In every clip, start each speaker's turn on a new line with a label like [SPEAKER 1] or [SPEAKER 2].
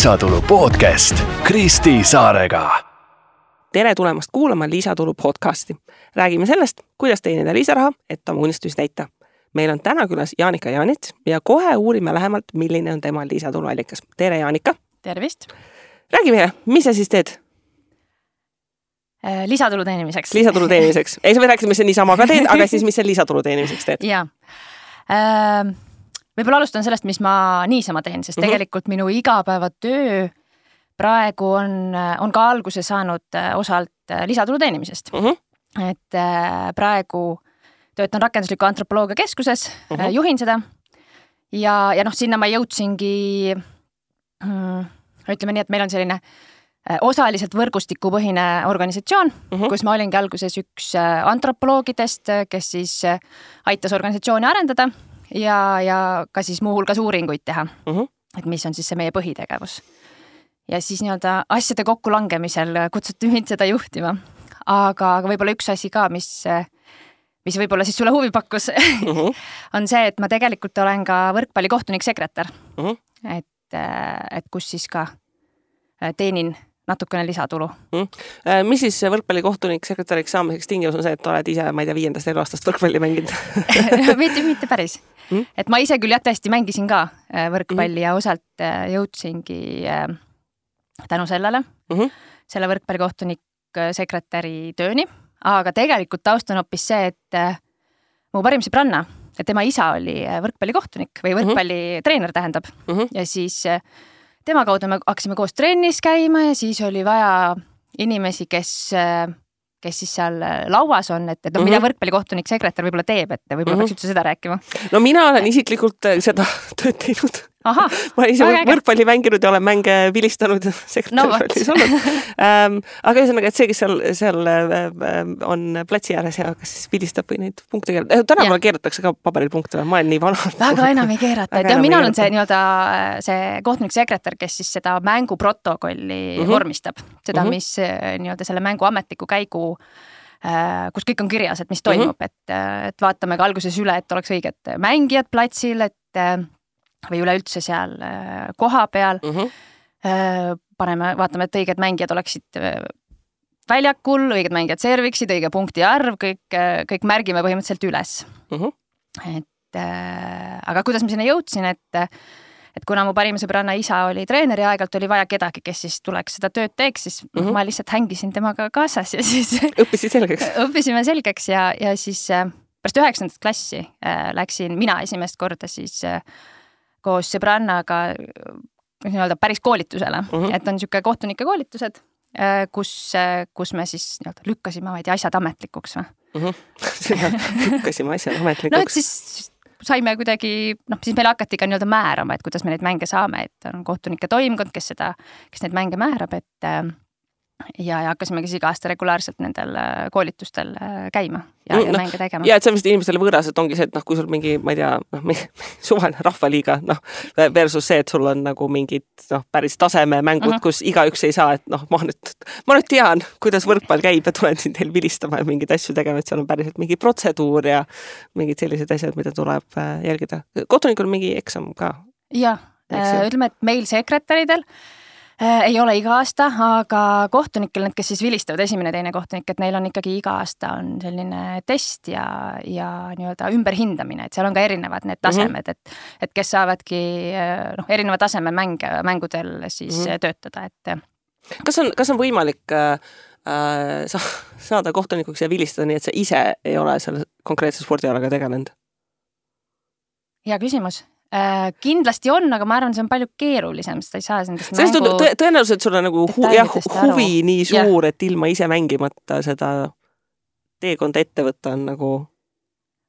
[SPEAKER 1] lisatulu podcast Kristi Saarega.
[SPEAKER 2] tere tulemast kuulama Lisatulu podcasti. räägime sellest, kuidas teenida lisaraha, et oma unistusi täita. meil on täna külas Jaanika Jaanits ja kohe uurime lähemalt, milline on tema lisatuluallikas. tere, Jaanika.
[SPEAKER 3] tervist.
[SPEAKER 2] räägi meile, mis sa siis teed?
[SPEAKER 3] Äh, lisatulu teenimiseks.
[SPEAKER 2] lisatulu teenimiseks. ei, sa võid rääkida, mis sa niisama ka teed, aga siis, mis sa lisatulu teenimiseks teed?
[SPEAKER 3] jaa äh, võib-olla alustan sellest, mis ma niisama teen, sest mm -hmm. tegelikult minu igapäevatöö praegu on, on ka alguse saanud äh, osalt äh, lisatulu teenimisest mm. -hmm. et äh, praegu töötan rakendusliku antropoloogia keskuses mm, -hmm. juhin seda ja, ja noh, sinna ma jõudsingi mm,. ütleme nii, et meil on selline osaliselt võrgustikupõhine organisatsioon mm, -hmm. kus ma olingi alguses üks antropoloogidest, kes siis aitas organisatsiooni arendada ja, ja ka siis muuhulgas uuringuid teha uh.
[SPEAKER 2] Mhm.
[SPEAKER 3] -huh. et mis on siis see meie põhitegevus. ja siis nii-öelda asjade kokkulangemisel kutsuti mind seda juhtima. aga, aga võib-olla üks asi ka, mis, mis võib-olla siis sulle huvi pakkus uh, -huh. on see, et ma tegelikult olen ka võrkpallikohtunik-sekretär uh. -huh. et, et kus siis ka teenin natukene lisatulu
[SPEAKER 2] mm.. mis siis võrkpallikohtunik sekretäriks saamiseks tingimus on see, et oled ise, ma ei tea, viiendast eluaastast võrkpalli mänginud
[SPEAKER 3] mitte, mitte päris mm.. et ma ise küll jah, tõesti mängisin ka äh, võrkpalli mm. ja osalt äh, jõudsingi tänu sellele mm, -hmm. selle võrkpallikohtunik sekretäri tööni, aga tegelikult taust on hoopis see, et mu parim sõbranna, et tema isa oli võrkpallikohtunik või võrkpallitreener mm -hmm. tähendab mm -hmm. ja siis tema kaudu me hakkasime koos trennis käima ja siis oli vaja inimesi, kes, kes siis seal lauas on, et, et noh mm -hmm., mida mhm. võrkpallikohtunik, sekretär võib-olla teeb, et võib-olla mm -hmm. peaks üldse seda rääkima.
[SPEAKER 2] no mina olen isiklikult äh, seda tööd teinud ma olen ise võrkpalli mänginud ja olen mänge vilistanud ja sekretärrollis no, olnud ähm,. aga ühesõnaga, et see, kes seal, seal äh, on platsi ääres ja kas siis vilistab või neid punkte keerab äh,, tänapäeval keeratakse ka paberil punkte või? ma olen nii vana.
[SPEAKER 3] väga enam ei keerata, et jah, mina olen see nii-öelda see kohtunik-sekretär, kes siis seda mänguprotokolli mm -hmm. vormistab, seda mm, -hmm. mis äh, nii-öelda selle mängu ametliku käigu kus kõik on kirjas, et mis toimub mm, -hmm. et, et vaatame ka alguses üle, et oleks õiged mängijad platsil, et või üleüldse seal äh, kohapeal mm. -hmm. paneme, vaatame, et õiged mängijad oleksid äh, väljakul, õiged mängijad serviksid, õige punkti arv, kõik, kõik märgime põhimõtteliselt üles mm. -hmm. et äh, aga kuidas ma sinna jõudsin, et et kuna mu parima sõbranna isa oli treener ja aeg-ajalt oli vaja kedagi, kes siis tuleks seda tööd teeks, siis mm -hmm. ma lihtsalt hängisin temaga kaasas ja siis
[SPEAKER 2] õppisid selgeks
[SPEAKER 3] õppisime selgeks ja, ja siis pärast üheksandat klassi äh, läksin mina esimest korda siis äh, koos sõbrannaga nii-öelda päris koolitusele mm, -hmm. et on niisugune kohtunike koolitused, äh, kus, äh, kus me siis nii-öelda lükkasime, ma ei tea, asjad ametlikuks või
[SPEAKER 2] mm? -hmm. lükkasime asjad ametlikuks
[SPEAKER 3] no et siis saime kuidagi, noh, siis meile hakati ka nii-öelda määrama, et kuidas me neid mänge saame, et on kohtunike toimkond, kes seda, kes neid mänge määrab, et äh, ja, ja hakkasimegi siis iga aasta regulaarselt nendel äh, koolitustel äh, käima ja mm,, ja no, mänge tegema.
[SPEAKER 2] ja et see on vist inimestele võõras, et ongi see, et noh, kui sul mingi, ma ei tea, noh, suvaline rahvaliiga, noh, versus see, et sul on nagu mingid noh, päris tasememängud mm, -hmm. kus igaüks ei saa, et noh, ma nüüd, ma nüüd tean, kuidas võrkpall käib ja tulen siin teil vilistama ja mingeid asju tegema, et seal on päriselt mingi protseduur ja mingid sellised asjad, mida tuleb äh, jälgida. kohtunikul mingi eksam ka.
[SPEAKER 3] jah, ütleme, et meil sekretäridel Äh, ei ole iga aasta, aga kohtunikel, need, kes siis vilistavad, esimene-teine kohtunik, et neil on ikkagi iga aasta on selline test ja, ja nii-öelda ümberhindamine, et seal on ka erinevad need mhm. tasemed mm, -hmm. et, et kes saavadki äh, noh, erineva taseme mänge, mängudel siis mm -hmm. töötada, et.
[SPEAKER 2] kas on, kas on võimalik äh, sa, saada kohtunikuks ja vilistada nii, et sa ise ei ole selle konkreetse spordialaga tegelenud?
[SPEAKER 3] hea küsimus Äh, kindlasti on, aga ma arvan, see on palju keerulisem, sest sa ei saa
[SPEAKER 2] nendest sellest mängu... tundub tõenäoliselt sul on nagu hu jah, huvi aru. nii suur, et ilma ise mängimata seda teekonda ette võtta on nagu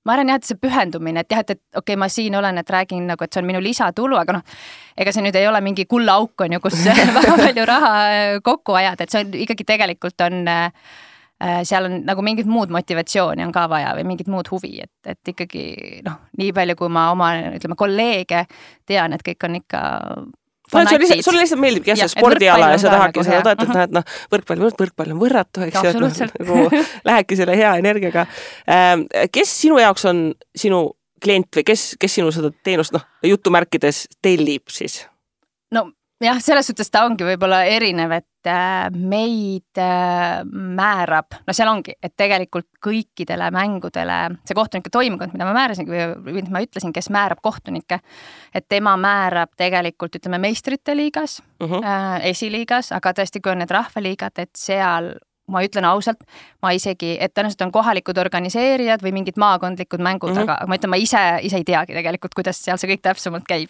[SPEAKER 3] ma arvan jah, et see pühendumine, et jah, et, et okei okay,, ma siin olen, et räägin nagu, et see on minu lisatulu, aga noh, ega see nüüd ei ole mingi kullaauk on ju, kus väga palju raha kokku ajada, et see on ikkagi tegelikult on äh, Äh, seal on nagu mingit muud motivatsiooni on ka vaja või mingit muud huvi, et, et ikkagi noh, nii palju, kui ma oma ütleme kolleege tean, et kõik on ikka
[SPEAKER 2] no sulle lihtsalt, sulle lihtsalt meeldibki jah, see spordiala ja sa tahadki seda toetada, noh et noh, võrkpall, võrkpall on võrratu, eks ju, et noh, nagu lähedki selle hea energiaga. Ähm, kes sinu jaoks on sinu klient või kes, kes sinu seda teenust noh, jutumärkides tellib siis?
[SPEAKER 3] no jah, selles suhtes ta ongi võib-olla erinev, et äh, meid äh, määrab, no seal ongi, et tegelikult kõikidele mängudele see kohtunike toimkond, mida ma määrasin või, või ma ütlesin, kes määrab kohtunikke, et tema määrab tegelikult ütleme meistrite liigas uh,
[SPEAKER 2] Mhm.
[SPEAKER 3] -huh. äh, esiliigas, aga tõesti, kui on need rahvaliigad, et seal ma ütlen ausalt, ma isegi, et tõenäoliselt on kohalikud organiseerijad või mingid maakondlikud mängud mm. -hmm. aga ma ütlen, ma ise, ise ei teagi tegelikult, kuidas seal see kõik täpsemalt käib.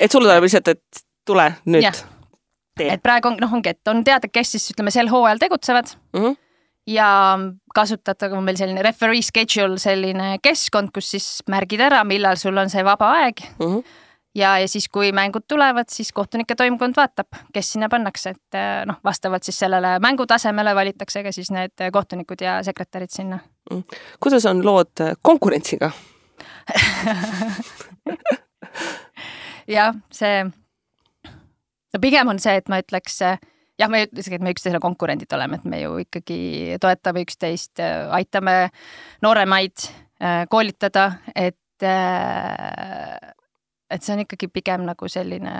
[SPEAKER 2] et sulle tuleb lihtsalt, et tule nüüd
[SPEAKER 3] et praegu on, noh, ongi, et on teada, kes siis ütleme sel hooajal tegutsevad
[SPEAKER 2] mm. -hmm.
[SPEAKER 3] ja kasutatakse on meil selline referee schedule, selline keskkond, kus siis märgid ära, millal sul on see vaba aeg
[SPEAKER 2] Mm -hmm.
[SPEAKER 3] ja, ja siis, kui mängud tulevad, siis kohtunike toimkond vaatab, kes sinna pannakse, et eh, noh, vastavalt siis sellele mängutasemele valitakse ka siis need kohtunikud ja sekretärid sinna.
[SPEAKER 2] kuidas on lood konkurentsiga?
[SPEAKER 3] jah, see, no pigem on see, et ma ütleks jah, ma ei ütle isegi, et me üksteisele konkurendid oleme, et me ju ikkagi toetame üksteist, aitame nooremaid äh, koolitada, et, äh, et see on ikkagi pigem nagu selline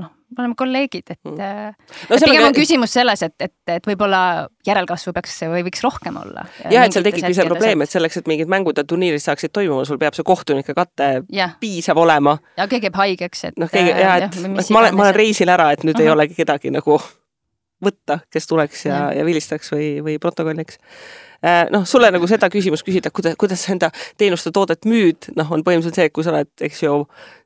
[SPEAKER 3] noh, me oleme kolleegid, et
[SPEAKER 2] Mm.
[SPEAKER 3] mm.
[SPEAKER 2] no
[SPEAKER 3] pigem
[SPEAKER 2] on
[SPEAKER 3] on
[SPEAKER 2] ka,
[SPEAKER 3] küsimus selles, et, et, et võib-olla järelkasvu peaks või võiks rohkem olla.
[SPEAKER 2] jah, et seal tekibki see probleem, et selleks, et mingid mängud ja turniirid saaksid toimuma, sul peab see kohtunike kate
[SPEAKER 3] jah,
[SPEAKER 2] piisav olema.
[SPEAKER 3] ja keegi jääb haigeks, et
[SPEAKER 2] noh, keegi
[SPEAKER 3] äh,
[SPEAKER 2] ja, et, et ma olen, ma olen reisil ära, et nüüd uh -huh. ei olegi kedagi nagu võtta, kes tuleks ja, ja vilistaks või, või protokolliks. noh, sulle nagu seda küsimust küsida, kuidas, kuidas sa enda teenuste toodet müüd, noh, on põhimõtteliselt see, et kui sa oled, eks ju,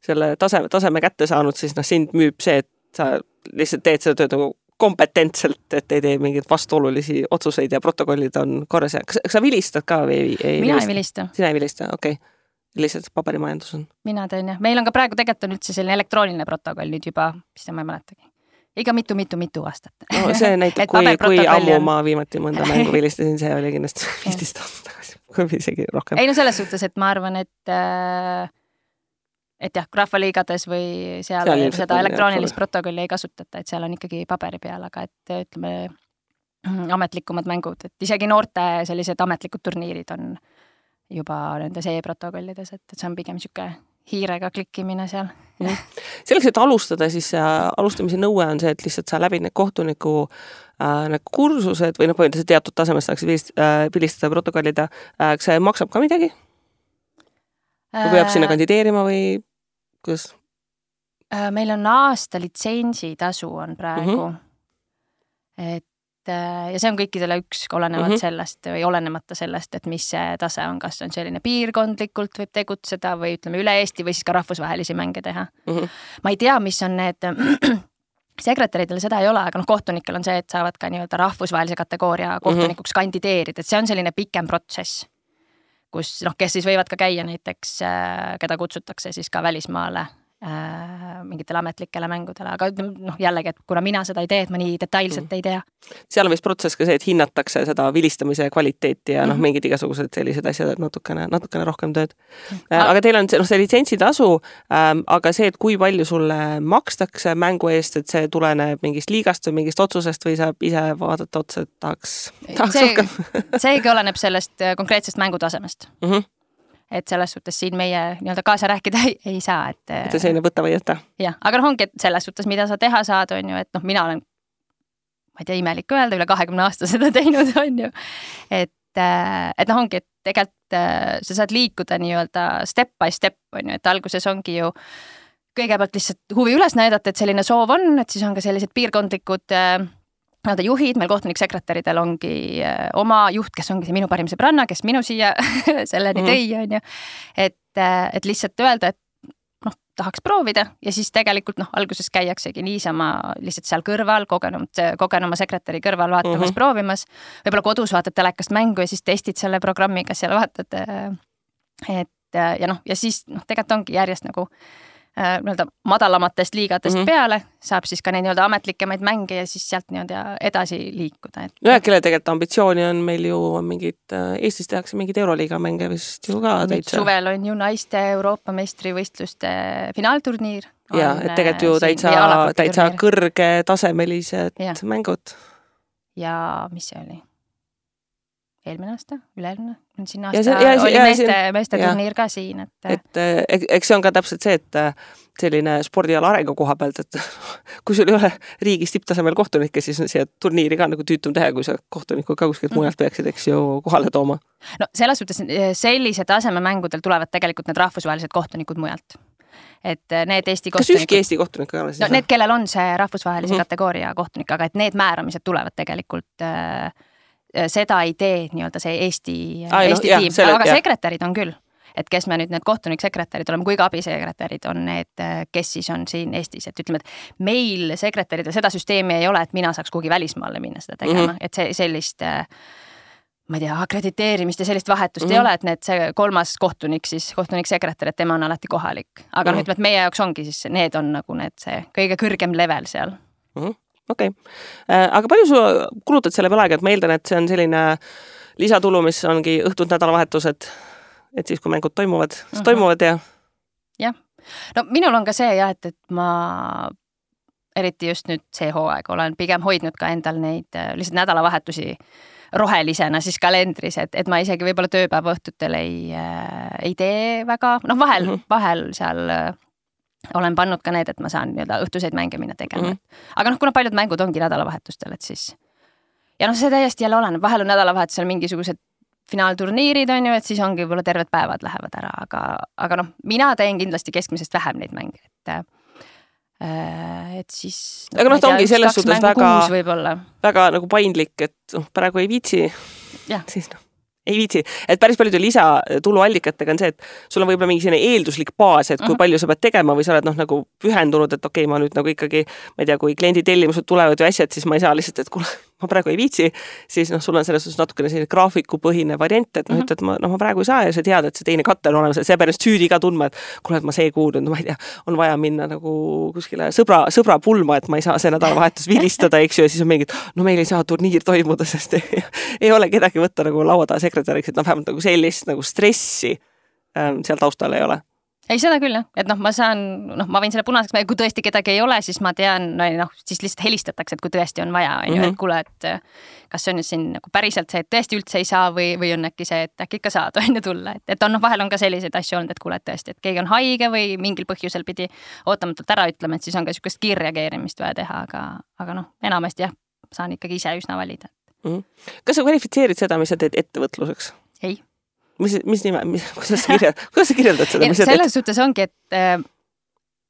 [SPEAKER 2] selle taseme, taseme kätte saanud, siis noh, sind müüb see, et sa lihtsalt teed seda tööd nagu kompetentselt, et ei tee mingeid vastuolulisi otsuseid ja protokollid on korras ja kas, kas sa vilistad ka või ei, ei
[SPEAKER 3] mina ei vilista,
[SPEAKER 2] sina ei vilista, okei okay. lihtsalt paberimajandus on.
[SPEAKER 3] mina teen jah, meil on ka praegu tegelikult on üldse selline elektrooniline protokoll nüüd juba, vist ma ei mäletagi, ikka mitu-mitu-mitu aastat.
[SPEAKER 2] No see näitab, kui, kui ammu ma viimati mõnda mängu vilistasin, see oli kindlasti viisteist aastat tagasi, kui isegi rohkem.
[SPEAKER 3] ei no selles suhtes, et ma arvan, et äh, et jah, rahvaliigades või seal,
[SPEAKER 2] Seal
[SPEAKER 3] seda
[SPEAKER 2] on, jah,
[SPEAKER 3] elektroonilist
[SPEAKER 2] suure-
[SPEAKER 3] protokolli ei kasutata, et seal on ikkagi paberi peal, aga et ütleme ametlikumad mängud, et isegi noorte sellised ametlikud turniirid on juba nendes e-protokollides, et, et see on pigem niisugune hiirega klikkimine seal.
[SPEAKER 2] selleks, et alustada, siis äh, alustamise nõue on see, et lihtsalt sa läbid need kohtuniku äh, need kursused või noh, põhimõtteliselt teatud tasemest saaksid vilist- äh, vilistada, protokollida äh,. kas see maksab ka midagi või peab sinna kandideerima või kuidas?
[SPEAKER 3] Äh, meil on aasta litsentsitasu on praegu mm. -hmm. et äh, ja see on kõikidele üks, olenevalt mm
[SPEAKER 2] Mhm.
[SPEAKER 3] -hmm. sellest või olenemata sellest, et mis see tase on, kas on selline piirkondlikult võib tegutseda või ütleme üle Eesti või siis ka rahvusvahelisi mänge teha
[SPEAKER 2] Mm -hmm.
[SPEAKER 3] ma ei tea, mis on need sekretäridel seda ei ole, aga noh, kohtunikel on see, et saavad ka nii-öelda rahvusvahelise kategooria kohtunikuks mm -hmm. kandideerida, et see on selline pikem protsess. kus noh, kes siis võivad ka käia näiteks, keda kutsutakse siis ka välismaale äh, mingitele ametlikele mängudele, aga ütleme noh, jällegi, et kuna mina seda ei tee, et ma nii detailselt mm. ei tea.
[SPEAKER 2] seal on vist protsess ka see, et hinnatakse seda vilistamise kvaliteeti ja noh,
[SPEAKER 3] Mhm.
[SPEAKER 2] mingid igasugused sellised asjad, et natukene, natukene rohkem tööd äh, aga teil on see, noh, see litsentsitasu ähm,, aga see, et kui palju sulle makstakse mängu eest, et see tuleneb mingist liigast või mingist otsusest või saab ise vaadata otsa, et tahaks, tahaks
[SPEAKER 3] see
[SPEAKER 2] rohkem
[SPEAKER 3] seegi oleneb sellest äh, konkreetsest mängutasemest
[SPEAKER 2] mm. -hmm.
[SPEAKER 3] Et selles suhtes siin meie nii-öelda kaasa rääkida ei, ei saa, et.
[SPEAKER 2] et see selline võta või jäta.
[SPEAKER 3] jah, aga noh, ongi, et selles suhtes, mida sa teha saad, on ju, et noh, mina olen, ma ei tea, imelik öelda, üle kahekümne aasta seda teinud, on ju. et, et noh, ongi, et tegelikult sa saad liikuda nii-öelda step by step, on ju, et alguses ongi ju kõigepealt lihtsalt huvi üles näidata, et selline soov on, et siis on ka sellised piirkondlikud nii-öelda juhid, meil kohtuniksekretäridel ongi oma juht, kes ongi see minu parim sõbranna, kes minu siia selleni
[SPEAKER 2] Mhm.
[SPEAKER 3] tõi, on ju. et, et lihtsalt öelda, et noh, tahaks proovida ja siis tegelikult noh, alguses käiaksegi niisama lihtsalt seal kõrval kogenud, kogenuma sekretäri kõrval vaatamas mm. -hmm. proovimas. võib-olla kodus vaatad telekast mängu ja siis testid selle programmiga seal vaatad. et ja noh, ja siis noh, tegelikult ongi järjest nagu äh, nii-öelda madalamatest liigadest mm. -hmm. peale saab siis ka neid nii-öelda ametlikemaid mänge ja siis sealt nii-öelda edasi liikuda, et.
[SPEAKER 2] nojah, kellel tegelikult ambitsiooni on meil ju mingid, Eestis tehakse mingeid Euroliiga mänge vist ju ka täitsa.
[SPEAKER 3] suvel on ju naiste Euroopa meistrivõistluste finaalturniir.
[SPEAKER 2] ja, et tegelikult ju täitsa, täitsa kõrgetasemelised mängud.
[SPEAKER 3] ja mis see oli? Eelmine aasta, üle-eelmine, siin aasta see, ja, oli ja, meeste, meeste turniir ka siin,
[SPEAKER 2] et. et eh, eks see on ka täpselt see, et eh, selline spordiala arengu koha pealt, et kui sul ei ole riigis tipptasemel kohtunikke, siis on siia turniiri ka nagu tüütum teha, kui sa kohtunikud ka kuskilt mhm. mujalt peaksid, eks ju, kohale tooma.
[SPEAKER 3] no selles suhtes eh, sellise taseme mängudel tulevad tegelikult need rahvusvahelised kohtunikud mujalt et need Eesti
[SPEAKER 2] kohtunikud. kas ükski Eesti kohtunik ei ole siis?
[SPEAKER 3] no need, kellel on see rahvusvahelise mm -hmm. kategooria kohtunik, aga et need määramised tulevad tegelikult äh, seda ei tee nii-öelda see Eesti, Eesti no, tiim, aga jah. sekretärid on küll et kes me nüüd need kohtuniksekretärid oleme, kui ka abisekretärid on need, kes siis on siin Eestis, et ütleme, et meil sekretäridel seda süsteemi ei ole, et mina saaks kuhugi välismaale minna seda tegema mm, -hmm. et see sellist äh, ma ei tea, akrediteerimist ja sellist vahetust mm -hmm. ei mhm. ole, et need, see kolmas kohtunik siis, kohtunik-sekretär, et tema on alati kohalik. aga noh mm -hmm., ütleme, et meie jaoks ongi siis, need on nagu need, see kõige kõrgem level seal
[SPEAKER 2] mm. -hmm. Okei okay., äh, aga palju sa kulutad selle peale aega, et ma eeldan, et see on selline lisatulu, mis ongi õhtud, nädalavahetused, et siis, kui mängud toimuvad, siis mm -hmm. toimuvad ja.
[SPEAKER 3] jah, no minul on ka see jah, et, et ma eriti just nüüd see hooaeg olen pigem hoidnud ka endal neid äh, lihtsalt nädalavahetusi rohelisena siis kalendris, et, et ma isegi võib-olla tööpäeva õhtutel ei äh,, ei tee väga, noh, vahel mm, -hmm. vahel seal äh, olen pannud ka need, et ma saan nii-öelda õhtuseid mänge minna tegema mm. -hmm. aga noh, kuna paljud mängud ongi nädalavahetustel, et siis ja noh, see täiesti jälle oleneb, vahel on nädalavahetusel mingisugused finaalturniirid on ju, et siis ongi võib-olla terved päevad lähevad ära, aga, aga noh, mina teen kindlasti keskmisest vähem neid mänge, et äh, et siis
[SPEAKER 2] aga noh, ta ongi selles suhtes väga, väga nagu paindlik, et noh, praegu ei viitsi, siis noh ei viitsi, et päris paljude lisatuluallikatega on see, et sul on võib-olla mingi selline eelduslik baas, et kui uh mhm. -huh. palju sa pead tegema või sa oled noh, nagu pühendunud, et okei okay,, ma nüüd nagu ikkagi, ma ei tea, kui kliendi tellimused tulevad või asjad, siis ma ei saa lihtsalt, et kuule, ma praegu ei viitsi, siis noh, sul on selles suhtes natukene selline graafikupõhine variant, et noh uh -huh., ütled, ma noh, ma praegu ei saa ja sa tead, et see teine kate on olemas, et sa ei pea ennast süüdi ka tundma, et kuule, et ma see kuu nüüd, no ma ei tea, on vaja minna nagu kuskile sõbra, sõbra pulma, et ma ei saa see nädalavahetus vilistada, eks ju, ja siis on mingid, no meil ei saa turniir toimuda, sest ei, ei ole kedagi võtta nagu laua taha sekretäriks, et noh, vähemalt nagu sellist nagu stressi ähm, seal taustal ei ole
[SPEAKER 3] ei, seda küll jah, et noh, ma saan, noh, ma võin selle punaseks, kui tõesti kedagi ei ole, siis ma tean, noh, siis lihtsalt helistatakse, et kui tõesti on vaja, on ju, et mhm. kuule, et kas see on nüüd siin nagu päriselt see, et tõesti üldse ei saa või, või on äkki see, et äkki ikka saad, on ju, tulla, et, et on noh, vahel on ka selliseid asju olnud, et kuule, et tõesti, et keegi on haige või mingil põhjusel pidi ootamatult ära ütlema, et siis on ka niisugust kiirreageerimist vaja teha, aga, aga noh, enamasti jah, saan ikkagi ise üsna valida
[SPEAKER 2] mm. -hmm. kas sa kvalifitseerid seda, mis sa teed ettevõtluseks?
[SPEAKER 3] ei
[SPEAKER 2] mis, mis nime, kuidas sa kirjad, kuidas sa kirjeldad seda?
[SPEAKER 3] selles suhtes ongi, et äh,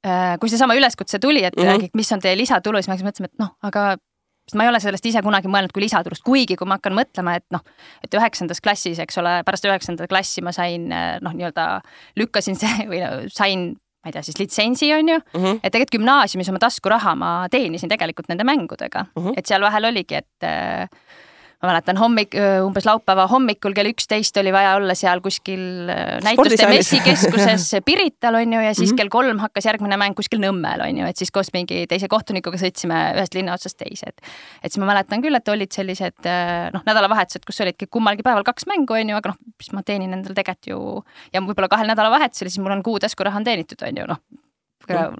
[SPEAKER 3] äh, kui seesama üleskutse tuli, et mm -hmm. räägi, mis on teie lisatulu, siis me mõtlesime, et noh, aga ma ei ole sellest ise kunagi mõelnud kui lisatulust, kuigi kui ma hakkan mõtlema, et noh, et üheksandas klassis, eks ole, pärast üheksandat klassi ma sain äh, noh, nii-öelda lükkasin see või no, sain ma ei tea, siis litsentsi on ju mm, -hmm. et tegelikult gümnaasiumis oma taskuraha ma teenisin tegelikult nende mängudega mm, -hmm. et seal vahel oligi, et äh, ma mäletan hommik, umbes laupäeva hommikul kell üksteist oli vaja olla seal kuskil näituste messikeskuses Pirital on ju ja siis mm -hmm. kell kolm hakkas järgmine mäng kuskil Nõmmel on ju, et siis koos mingi teise kohtunikuga sõitsime ühest linna otsast teise, et. et siis ma mäletan küll, et olid sellised noh, nädalavahetused, kus olidki kummalgi päeval kaks mängu on ju, aga noh, siis ma teenin endale tegelikult ju ja võib-olla kahel nädalavahetusel, siis mul on kuu taskuraha on teenitud, on ju noh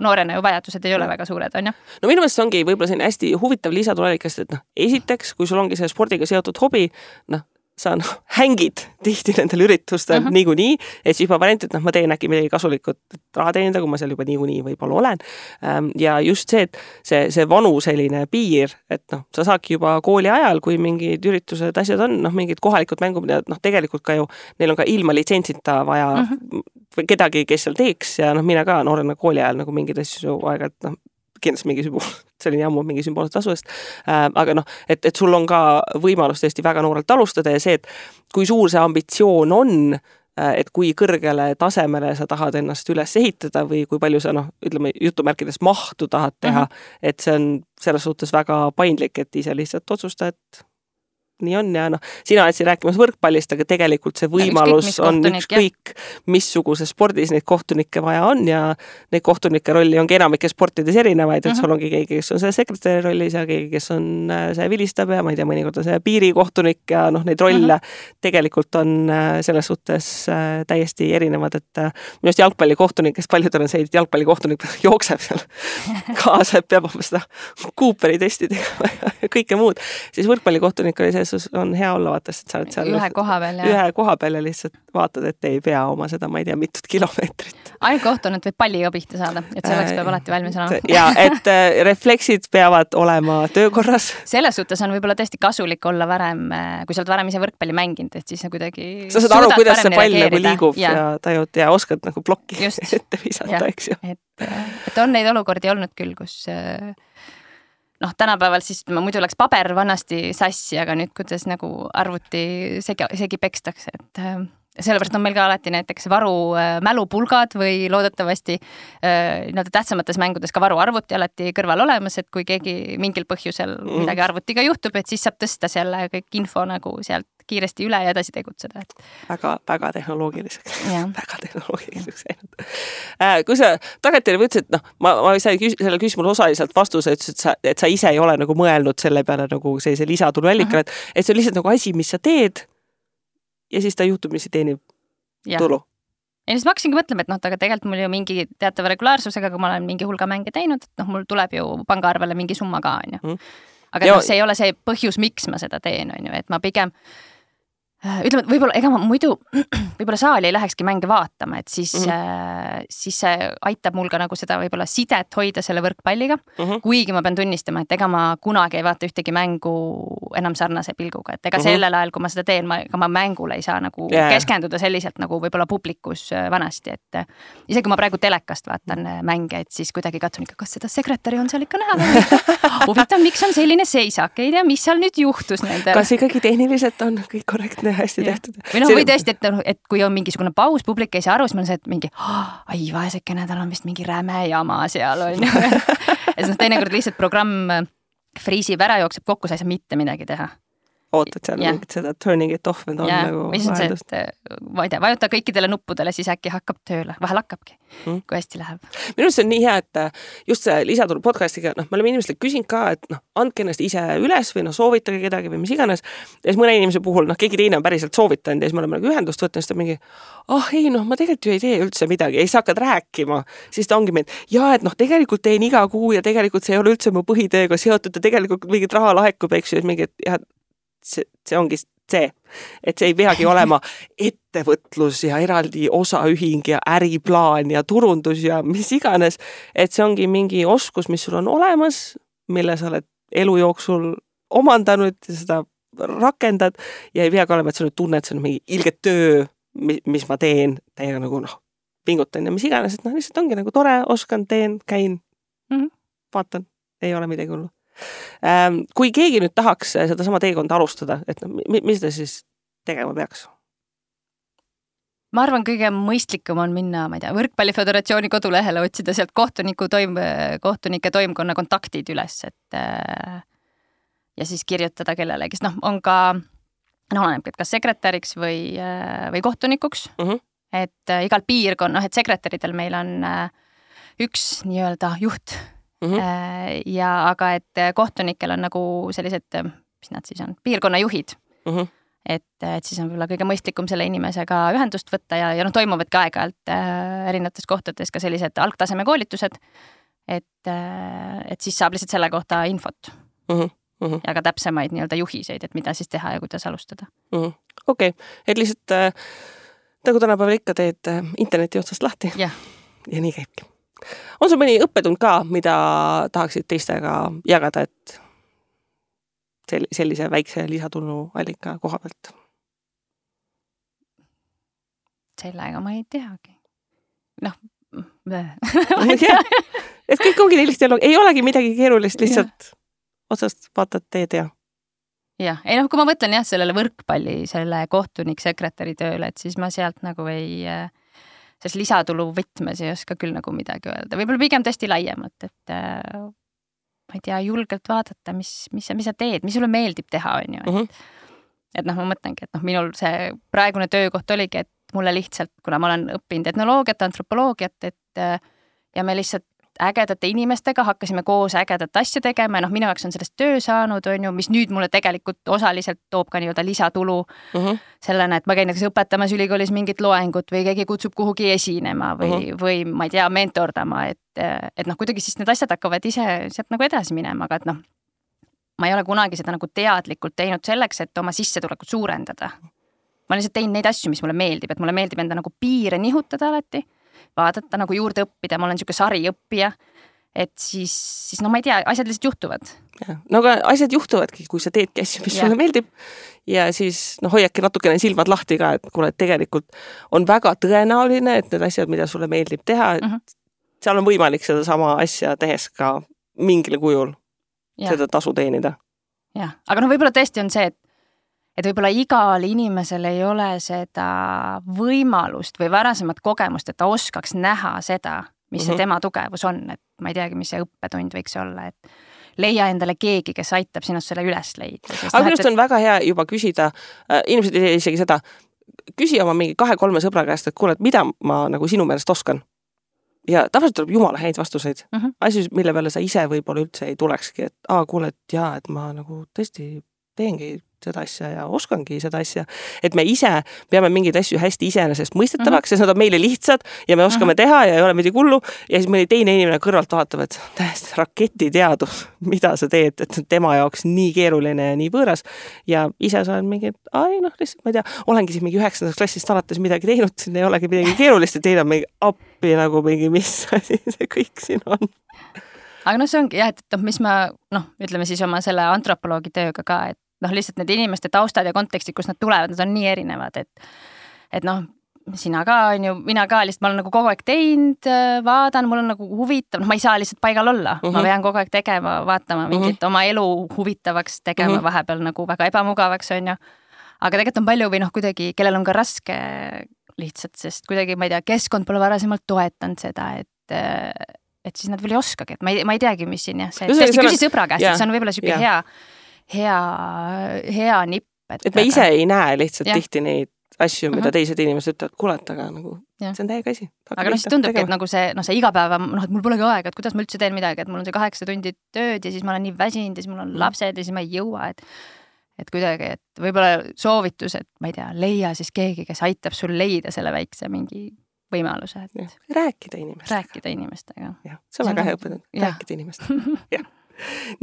[SPEAKER 3] noorena ju vajadused ei ole väga suured, on ju.
[SPEAKER 2] no minu meelest see ongi võib-olla selline hästi huvitav lisatulevikast, et noh, esiteks, kui sul ongi see spordiga seotud hobi, noh, sa noh, hängid tihti nendel üritustel uh mhm. -huh. niikuinii, et siis juba variant, et noh, ma teen äkki midagi kasulikut, et raha teenida, kui ma seal juba niikuinii võib-olla olen. Ähm, ja just see, et see, see vanu selline piir, et noh, sa saadki juba kooli ajal, kui mingid üritused, asjad on, noh, mingid kohalikud mängud, mida noh, tegelikult ka ju, neil on ka ilma litsentsita vaja uh mhm. -huh. kedagi, kes seal teeks ja noh, mina ka noorena kooli ajal nagu mingeid asju aeg-ajalt noh, kindlasti mingi sümbol, see oli nii ammu mingi sümboolse tasu eest äh,. aga noh, et, et sul on ka võimalus tõesti väga noorelt alustada ja see, et kui suur see ambitsioon on äh,, et kui kõrgele tasemele sa tahad ennast üles ehitada või kui palju sa noh, ütleme jutumärkides mahtu tahad teha uh, -huh. et see on selles suhtes väga paindlik, et ise lihtsalt otsusta, et nii on ja noh, sina oled siin rääkimas võrkpallist, aga tegelikult see võimalus ükskõik, on ükskõik, missuguses spordis neid kohtunikke vaja on ja neid kohtunike rolli ongi enamikes sportides erinevaid, et uh -huh. sul ongi keegi, kes on see sekretäri rollis ja keegi, kes on äh, see vilistab ja ma ei tea, mõnikord on see piirikohtunik ja noh, neid rolle uh -huh. tegelikult on äh, selles suhtes äh, täiesti erinevad, et minu arust jalgpallikohtunikest paljudel on see, et jalgpallikohtunik jookseb seal kaasa, et peab oma seda Cooperi testi tegema ja kõike muud, siis võrkpallikohtunik oli see sul on hea olla, vaata, sest sa oled seal
[SPEAKER 3] ühe koha peal ja
[SPEAKER 2] ühe koha peal ja lihtsalt vaatad, et ei pea oma seda, ma ei tea, mitut kilomeetrit.
[SPEAKER 3] ainult koht on, et võib palliga pihta saada, et selleks peab alati valmis olema.
[SPEAKER 2] ja et äh, refleksid peavad olema töökorras.
[SPEAKER 3] selles suhtes on võib-olla tõesti kasulik olla varem, äh, kui sa oled varem ise võrkpalli mänginud, et siis sa kuidagi.
[SPEAKER 2] sa saad aru, kuidas see pall nagu liigub ja, ja tajud ja oskad nagu plokki ette visata, eks ju.
[SPEAKER 3] et, et on neid olukordi olnud küll, kus äh, noh, tänapäeval siis ütleme, muidu läks paber vanasti sassi, aga nüüd, kuidas nagu arvuti segi, segi pekstakse, et äh, sellepärast on meil ka alati näiteks varu äh, mälupulgad või loodetavasti äh, nii-öelda tähtsamates mängudes ka varuarvuti alati kõrval olemas, et kui keegi mingil põhjusel mm. midagi arvutiga juhtub, et siis saab tõsta selle kõik info nagu sealt kiiresti üle ja edasi tegutseda, et.
[SPEAKER 2] väga, väga tehnoloogiliseks väga tehnoloogiliseks läinud äh,. kui sa tagantjärele mõtlesid, noh, ma, ma sain küs sellele küsimusele osaliselt vastuse, ütlesid, et sa, et sa ise ei ole nagu mõelnud selle peale nagu sellise lisatuluallikana et, et see on lihtsalt nagu asi, mis sa teed. ja siis ta juhtumisi teenib ja. tulu
[SPEAKER 3] ja siis ma hakkasingi mõtlema, et noh, aga tegelikult mul ju mingi teatava regulaarsusega, kui ma olen mingi hulga mänge teinud, et noh, mul tuleb ju pangaarvele mingi summa ka, on ju. Mhm. aga noh, see ei ole see põhjus, miks ma seda teen, on ju, et ma pigem ütleme, et võib-olla ega ma muidu võib-olla saali ei lähekski mänge vaatama, et siis mm, -hmm. siis see aitab mul ka nagu seda võib-olla sidet hoida selle võrkpalliga mm. -hmm. kuigi ma pean tunnistama, et ega ma kunagi ei vaata ühtegi mängu enam sarnase pilguga, et ega mm -hmm. sellel ajal, kui ma seda teen, ma, ega ma mängule ei saa nagu yeah. keskenduda selliselt nagu võib-olla publikus äh, vanasti, et isegi kui ma praegu telekast vaatan mänge, et siis kuidagi katsun ikka, kas seda sekretäri on seal ikka näha huvitav, miks on selline seisak, ei tea, mis seal nüüd juhtus nendel.
[SPEAKER 2] kas ikkagi tehniliselt on kõik korrektne? Hästi tehtud.
[SPEAKER 3] või noh, või tõesti, et noh, et kui on mingisugune paus, publik ei saa aru, siis mul on see, et mingi ai, vaesekene, tal on vist mingi räme jama seal on ju. ja siis noh, teinekord lihtsalt programm friisib ära, jookseb kokku, sa ei saa mitte midagi teha
[SPEAKER 2] ootad seal yeah. mingit seda turning it off on yeah. nagu
[SPEAKER 3] siis on see, et äh, ma ei tea, vajuta kõikidele nuppudele, siis äkki hakkab tööle, vahel hakkabki mm., kui hästi läheb.
[SPEAKER 2] minu arust see on nii hea, et äh, just see lisatulu podcast'iga, noh, me oleme inimestele küsinud ka, et noh, andke ennast ise üles või noh, soovitage kedagi või mis iganes. ja siis mõne inimese puhul noh, keegi teine on päriselt soovitanud ja siis me oleme nagu ühendust võtnud, siis ta mingi ah oh, ei noh, ma tegelikult ju ei tee üldse midagi ja siis hakkad rääkima, siis ta ongi meil, ja et noh, tegelikult teen iga kuu ja tegelikult see ei ole üldse mu põhitööga seotud ja tegelikult mingit raha laekub, eks ju, et mingi, et jah, see, see ongi see, et see ei peagi olema ettevõtlus ja eraldi osaühing ja äriplaan ja turundus ja mis iganes, et see ongi mingi oskus, mis sul on olemas, mille sa oled elu jooksul omandanud ja seda rakendad. Ja ei peagi olema, et sa nüüd tunned, see on mingi ilge töö, mis ma teen, täiega nagu noh, pingutan ja mis iganes, et noh, lihtsalt ongi nagu tore, oskan, teen, käin mm, -hmm. vaatan, ei ole midagi hullu kui keegi nüüd tahaks sedasama teekonda alustada, et noh, mis ta siis tegema peaks?
[SPEAKER 3] ma arvan, kõige mõistlikum on minna, ma ei tea, Võrkpalliföderatsiooni kodulehele, otsida sealt kohtuniku toim-, kohtunike toimkonna kontaktid üles, et äh, ja siis kirjutada kellelegi, sest noh, on ka noh, oleneb, et kas sekretäriks või, äh, või kohtunikuks mm. -hmm. et igal piirkonnal, noh, et sekretäridel meil on üks nii-öelda juht mm. -hmm. ja aga, et kohtunikel on nagu sellised, mis nad siis on, piirkonnajuhid mm. -hmm et, et siis on võib-olla kõige mõistlikum selle inimesega ühendust võtta ja, ja noh, toimuvadki aeg-ajalt äh, erinevates kohtades ka sellised algtaseme koolitused. et äh,, et siis saab lihtsalt selle kohta infot mm. -hmm. Mm -hmm. ja ka täpsemaid nii-öelda juhiseid, et mida siis teha ja kuidas alustada
[SPEAKER 2] mm -hmm.. okei okay., et lihtsalt äh, nagu tänapäeval ikka teed äh, interneti otsast lahti. ja nii käibki on sul mõni õppetund ka, mida tahaksid teistega jagada, et sel-, sellise väikse lisatuluallika koha pealt?
[SPEAKER 3] sellega ma ei teagi. noh
[SPEAKER 2] et kõik ongi nii lihtne, ei olegi midagi keerulist, lihtsalt otsast vaatad teed ja.
[SPEAKER 3] jah, ei noh, kui ma mõtlen jah, sellele võrkpalli, selle kohtunik-sekretäri tööle, et siis ma sealt nagu ei äh, selles lisatulu võtmes ei oska küll nagu midagi öelda, võib-olla pigem tõesti laiemalt, et äh, ma ei tea, julgelt vaadata, mis, mis, mis sa teed, mis sulle meeldib teha, on ju, et mm -hmm. et noh, ma mõtlengi, et noh, minul see praegune töökoht oligi, et mulle lihtsalt, kuna ma olen õppinud etnoloogiat, antropoloogiat, et äh, ja me lihtsalt ägedate inimestega, hakkasime koos ägedat asja tegema ja noh, minu jaoks on sellest töö saanud, on ju, mis nüüd mulle tegelikult osaliselt toob ka nii-öelda lisatulu. Mhm. -huh. sellena, et ma käin näiteks õpetamas ülikoolis mingit loengut või keegi kutsub kuhugi esinema või mhm. -huh. või ma ei tea, mentordama, et, et noh, kuidagi siis need asjad hakkavad ise sealt nagu edasi minema, aga et noh, ma ei ole kunagi seda nagu teadlikult teinud selleks, et oma sissetulekut suurendada. ma lihtsalt teen neid asju, mis mulle meeldib, et mulle meeldib enda nagu piire nihutada alati, vaadata nagu juurde õppida, ma olen niisugune sariõppija et siis, siis no ma ei tea, asjad lihtsalt juhtuvad.
[SPEAKER 2] no aga asjad juhtuvadki, kui sa teedki asju, mis ja. sulle meeldib. ja siis noh, hoiadki natukene silmad lahti ka, et kuule, et tegelikult on väga tõenäoline, et need asjad, mida sulle meeldib teha mm, -hmm. seal on võimalik sedasama asja tehes ka mingil kujul ja. seda tasu teenida.
[SPEAKER 3] jah, aga noh, võib-olla tõesti on see, et et võib-olla igal inimesel ei ole seda võimalust või varasemat kogemust, et ta oskaks näha seda, mis mm -hmm. see mhm. tema tugevus on, et ma ei teagi, mis see õppetund võiks olla, et leia endale keegi, kes aitab sinust selle üles leida.
[SPEAKER 2] aga minu arust on väga hea juba küsida äh,, inimesed ei tee isegi seda, küsi oma mingi kahe-kolme sõbra käest, et kuule, et mida ma nagu sinu meelest oskan. ja tavaliselt tuleb jumala häid vastuseid mm, -hmm. asju, mille peale sa ise võib-olla üldse ei tulekski, et aa, kuule, et jaa, et ma nagu tõesti teengi seda asja ja oskangi seda asja. et me ise peame mingeid asju hästi iseenesestmõistetavaks mm, -hmm. sest nad on meile lihtsad ja me oskame mm -hmm. teha ja ei ole midagi hullu. ja siis mõni teine inimene kõrvalt vaatab, et täiesti raketiteadus, mida sa teed, et tema jaoks nii keeruline ja nii võõras. ja ise sa oled mingi, ai noh, lihtsalt ma ei tea, olengi siin mingi üheksandast klassist alates midagi teinud, siin ei olegi midagi keerulist ja teine on mingi appi nagu mingi, mis asi see kõik siin on
[SPEAKER 3] aga noh, see ongi jah, et noh, mis ma noh, ütleme siis oma selle antropoloogi tööga ka, et noh, lihtsalt need inimeste taustad ja kontekstid, kust nad tulevad, nad on nii erinevad, et et noh, sina ka on ju, mina ka lihtsalt, ma olen nagu kogu aeg teinud, vaatan, mul on nagu huvitav, noh, ma ei saa lihtsalt paigal olla uh, -huh. ma mhm. pean kogu aeg tegema, vaatama mingit uh mhm. -huh. oma elu huvitavaks tegema uh, mhm. -huh. vahepeal nagu väga ebamugavaks, on ju. aga tegelikult on palju või noh, kuidagi, kellel on ka raske lihtsalt, sest kuidagi ma ei tea, keskkond pole varasemalt toetanud seda, et et siis nad veel ei oskagi, et ma ei, ma ei teagi, mis siin jah, see, tõesti küsi sõbra käest, et see on võib-olla niisugune hea hea, hea nipp.
[SPEAKER 2] et me ise ei näe lihtsalt ja. tihti neid asju, mida mhm. -huh. teised inimesed ütlevad, kuule, et aga nagu ja. see on täiega asi.
[SPEAKER 3] aga noh, siis tundubki, et nagu see, noh, see igapäeva, noh, et mul polegi aega, et kuidas ma üldse teen midagi, et mul on see kaheksa tundi tööd ja siis ma olen nii väsinud ja siis mul on mhm. lapsed ja siis ma ei jõua, et et kuidagi, et võib-olla soovitus, et ma ei tea, leia siis keegi, kes aitab sul leida selle väikse mingi võimaluse, et.
[SPEAKER 2] rääkida inimestega.
[SPEAKER 3] rääkida inimestega.
[SPEAKER 2] jah, see on väga hea õppetund, rääkida inimestega, jah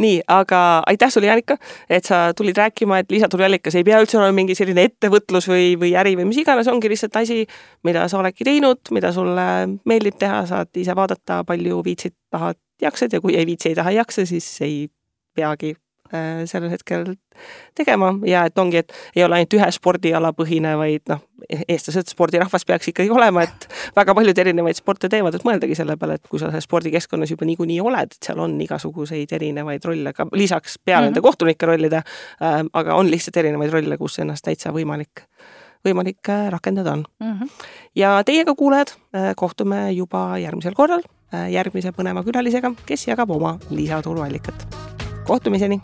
[SPEAKER 2] nii, aga aitäh sulle, Janika, et sa tulid rääkima, et lisatuluallikas ei pea üldse olema mingi selline ettevõtlus või, või äri või mis iganes, ongi lihtsalt asi, mida sa oledki teinud, mida sulle meeldib teha, saad ise vaadata, palju viitsid, tahad, jaksad ja kui ei viitsi, ei taha, ei jaksa, siis ei peagi sellel hetkel tegema ja et ongi, et ei ole ainult ühe spordiala põhine, vaid noh, eestlased spordirahvas peaks ikkagi olema, et väga paljud erinevaid sporte teevad, et mõeldagi selle peale, et kui sa selles spordikeskkonnas juba niikuinii oled, et seal on igasuguseid erinevaid rolle ka lisaks peale mm -hmm. nende kohtunike rollide äh,, aga on lihtsalt erinevaid rolle, kus ennast täitsa võimalik võimalik äh, rakendada on mm. -hmm. ja teiega, kuulajad, äh, kohtume juba järgmisel korral järgmise põneva külalisega, kes jagab oma lisatuluallikat kohtumiseni!